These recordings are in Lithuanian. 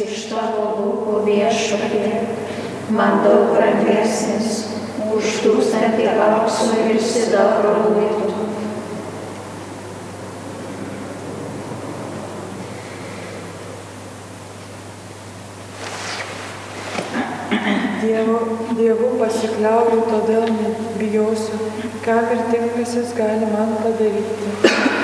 iš tavo lūpų viešpatie man daug brangesnis už tūkstantį aukso ir sidabro luitų. Dievu, dievu pasikliauju, todėl bijosiu, ką vertingasis gali man padaryti.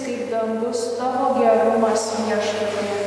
kaip dangus tavo gerumas viešpatie.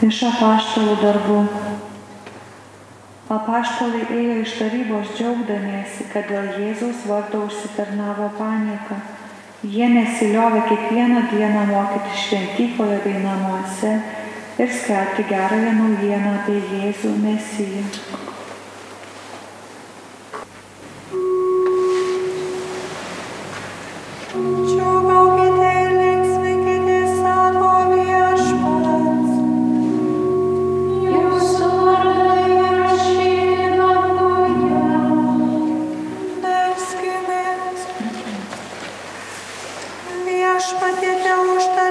Iš apaštalų darbų. Apaštalai ėjo iš tarybos džiaugdamiesi, kad dėl Jėzaus vardo užsitarnavo paniką. Jie nesiliovė kiekvieną dieną mokyti šventykloje bei namuose ir skelbti gerąją naujieną apie Jėzų Mesiją. Melskimės. Viešpatie te užtar